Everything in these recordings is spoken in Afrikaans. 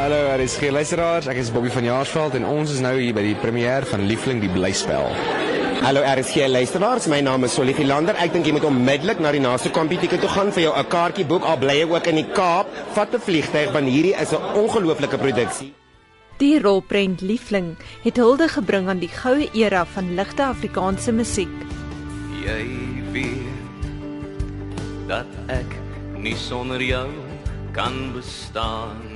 Hallo, daar is geen luisteraars. Ek is Bobby van Jaarsveld en ons is nou hier by die premier van Liefling die blyspel. Hallo RSG luisteraars, my naam is Solly Philander. Ek dink jy moet onmiddellik na die naaste kompietieke toe gaan vir jou 'n kaartjie boek al bly jy ook in die Kaap. Vat 'n vliegtyg want hierdie is 'n ongelooflike produksie. Die rolprent Liefling het hulde gebring aan die goue era van ligte Afrikaanse musiek. Jy weet dat ek nie sonder jou kan bestaan.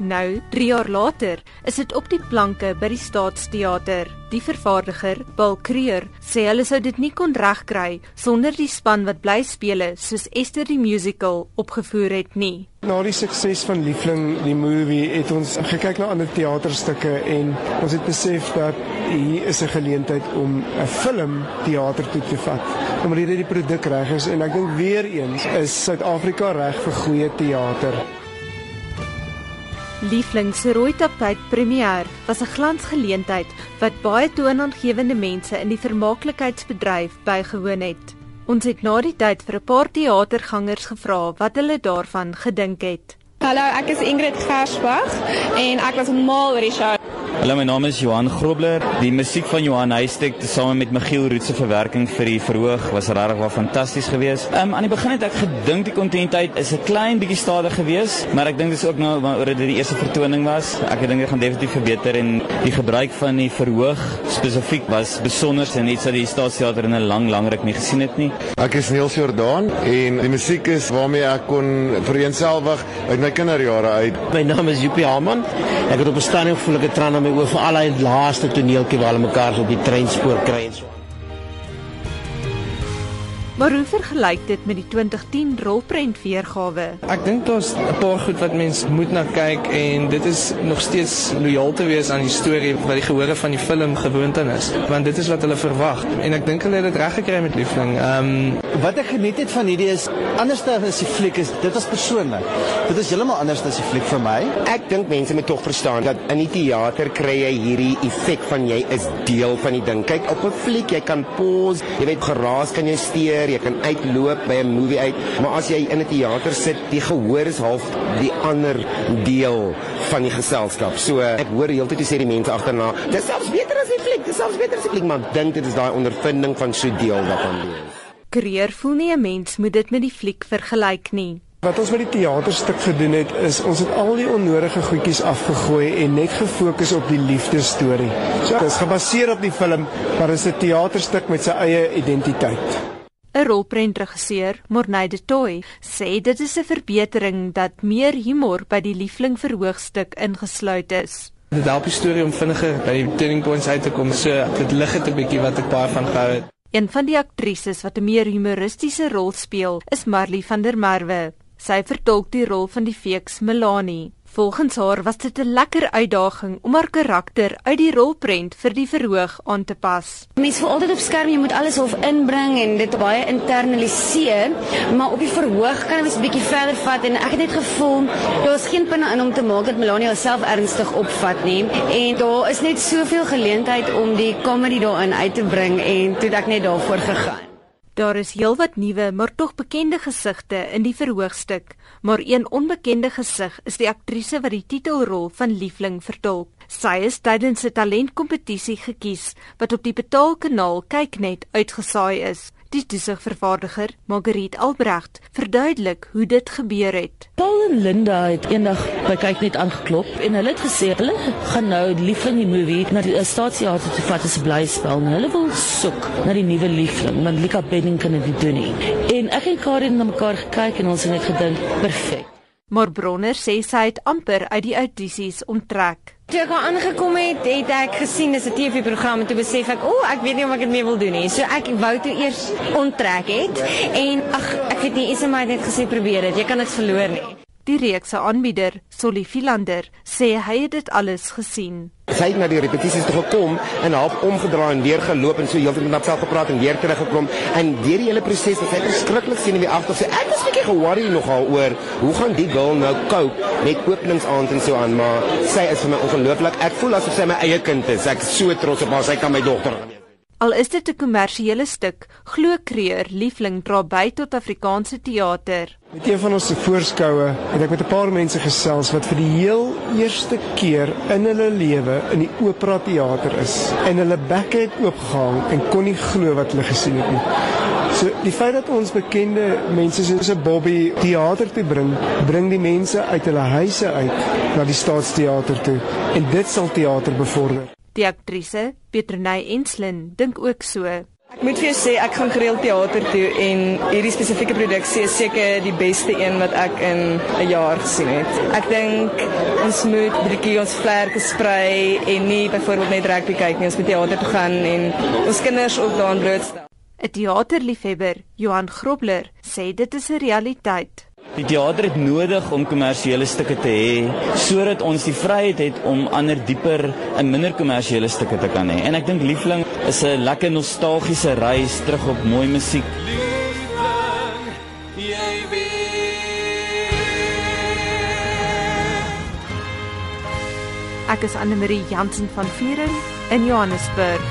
Nou, 3 jaar later, is dit op die planke by die Staatsteater. Die vervaardiger, Paul Creer, sê hulle sou dit nie kon regkry sonder die span wat bly spele soos Esther die musical opgevoer het nie. Na die sukses van Liefling die movie het ons gekyk na ander teaterstukke en ons het besef dat hier is 'n geleentheid om 'n film teater toe te vat. Omdat dit die produk reg is en ek dink weer eens is Suid-Afrika reg vir goeie teater. Liefling se rooi tapijt premier was 'n glansgeleentheid wat baie toonaangewende mense in die vermaaklikheidsbedryf bygewoon het. Ons het na die tyd vir 'n paar teatergangers gevra wat hulle daarvan gedink het. Hallo, ek is Ingrid Gersbach en ek was mal oor die show. Hallo, my naam is Johan Grobler. Die musiek van Johan Huystek tesame met Michiel Root se verwerking vir die verhoog was regtig wel fantasties geweest. Ehm um, aan die begin het ek gedink die kontinuïteit is 'n klein bietjie stadiger geweest, maar ek dink dis ook nou oor dit die eerste vertoning was. Ek dink dit gaan definitief verbeter en die gebruik van die verhoog spesifiek was besonder en iets wat die Staatsteater in 'n lang lang ruk nie gesien het nie. Ek is Niels Jordaan en die musiek is waarmee ek kon vereenselwig uit my kinderjare uit. My naam is Joopie Haman. Ek het op 'n stadium gevoel ek het trane my oor vir al die laaste toneeltjie waar hulle mekaar op die treinspoor kry en so. Maar hoe vergelyk dit met die 2010 rolprent weergawe? Ek dink daar's 'n paar goed wat mens moet na kyk en dit is nog steeds lojaal te wees aan die storie wat die gehore van die film gewoond aan is, want dit is wat hulle verwag en ek dink hulle het dit reg gekry met Liefling. Ehm um, wat ek geniet het van hierdie is anders as die fliek is, dit was persoonlik. Dit is heeltemal anders as die fliek vir my. Ek dink mense moet tog verstaan dat in die teater kry jy hierdie effek van jy is deel van die ding. Kyk op 'n fliek, jy kan pause, jy weet geraas kan jy steur jy kan uitloop by 'n movie uit, maar as jy in 'n teater sit, die gehoor is half die ander deel van die geselskap. So ek hoor heeltyd hoe sê die mense agterna, dis selfs beter as die fliek, dis selfs beter as die fliek, maar dink dit is daai ondervinding van so deel daarvan wees. Kreer voel nie 'n mens moet dit met die fliek vergelyk nie. Wat ons met die teaterstuk gedoen het is ons het al die onnodige goedjies afgegooi en net gefokus op die liefdesstorie. So dit is gebaseer op die film, maar dit is 'n teaterstuk met sy eie identiteit. 'n Rolprentregisseur, Morney de Tooi, sê dit is 'n verbetering dat meer humor by die liefling verhoogstuk ingesluit is. Dit help die storie om vinniger by die turning points uit te kom, so dit lig dit 'n bietjie wat ek baie van gehou het. Een van die aktrises wat 'n meer humoristiese rol speel, is Marley van der Merwe. Sy vertolk die rol van die feeks Melanie. Volgens haar was dit 'n lekker uitdaging om haar karakter uit die rolprent vir die verhoog aan te pas. Mens voel altyd op skerm jy moet alles hof inbring en dit baie internaliseer, maar op die verhoog kan jy 'n bietjie verder vat en ek het net gevoel daar is geen punt in om te maak dat Melanie haarself ernstig opvat nie en daar is net soveel geleentheid om die komedie daarin uit te bring en toe het ek net daarvoor gegaan. Daar is heelwat nuwe, maar tog bekende gesigte in die verhoogstuk, maar een onbekende gesig is die aktrise wat die titelrol van Liefling vertolk. Sy is tydens 'n talentkompetisie gekies wat op die betaalkanaal Kyknet uitgesaai is. Die toesigvervaardiger, Margriet Albrecht, verduidelik hoe dit gebeur het. Paul en Linda het eendag by kyk net aangeklop en hulle het gesê hulle gaan nou liefling die movie na die staatsteater toe vat as 'n blyspel en hulle wil soek na die nuwe liefling want Lika Benning kan dit doen nie. En ek en Karin het na mekaar gekyk en ons het net gedink perfek. Maar Bronner sê sy het amper uit die audisies onttrek. Toe ek aangekom het, het ek gesien dis 'n TV-program en toe besef ek, o, ek weet nie of ek dit meer wil doen nie. So ek wou toe eers onttrek het en ag, ek het nie eens maar net gesê probeer dit. Jy kan niks verloor nie. Die reeks se aanbieder, Solly Philander, sê hy het dit alles gesien. Sy het na die repetisies toe gekom en half omgedraai en weer geloop en so heeltyd met homself gepraat en weer teruggekom en deur die hele proses het sy verskriklik sien in die agter sê ek 'n bietjie ge-worry nogal oor hoe gaan die girl nou cope met openingsaand en so aan maar sy is vir my ongelooflik. Ek voel asof sy my eie kind is. Ek is so trots op haar. Sy kan my dogter wees. Al is dit 'n kommersiële stuk, glo Kreer Liefling dra by tot Afrikaanse teater. Met een van ons voorskoue het ek met 'n paar mense gesels wat vir die heel eerste keer in hulle lewe in die opera teater is en hulle bekke het oopgegaan en kon nie glo wat hulle gesien het nie. So die feit dat ons bekende mense soos Bobby teater toe bring, bring die mense uit hulle huise uit na die staatsteater toe en dit sal teater bevorder. Die aktrise, Petronay Enslin, dink ook so. Ek moet vir jou sê ek gaan gereeld teater toe en hierdie spesifieke produksie is seker die beste een wat ek in 'n jaar gesien het. Ek dink ons moet bietjie ons vlerke sprei en nie byvoorbeeld net rugby kyk nie, ons moet teater toe gaan en ons kinders ook daaraan blootstel. 'n Teaterliefhebber, Johan Grobler, sê dit is 'n realiteit. Die teater het nodig om kommersiële stukke te hê sodat ons die vryheid het om ander dieper en minder kommersiële stukke te kan hê. En ek dink Liefling is 'n lekker nostalgiese reis terug op mooi musiek. Ek is Anne Marie Jansen van Vuren in Johannesburg.